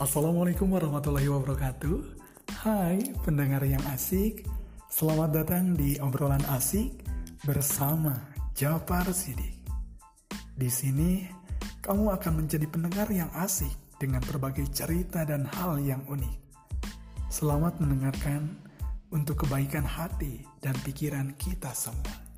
Assalamualaikum warahmatullahi wabarakatuh. Hai pendengar yang asik, selamat datang di obrolan asik bersama Japar Sidik. Di sini kamu akan menjadi pendengar yang asik dengan berbagai cerita dan hal yang unik. Selamat mendengarkan untuk kebaikan hati dan pikiran kita semua.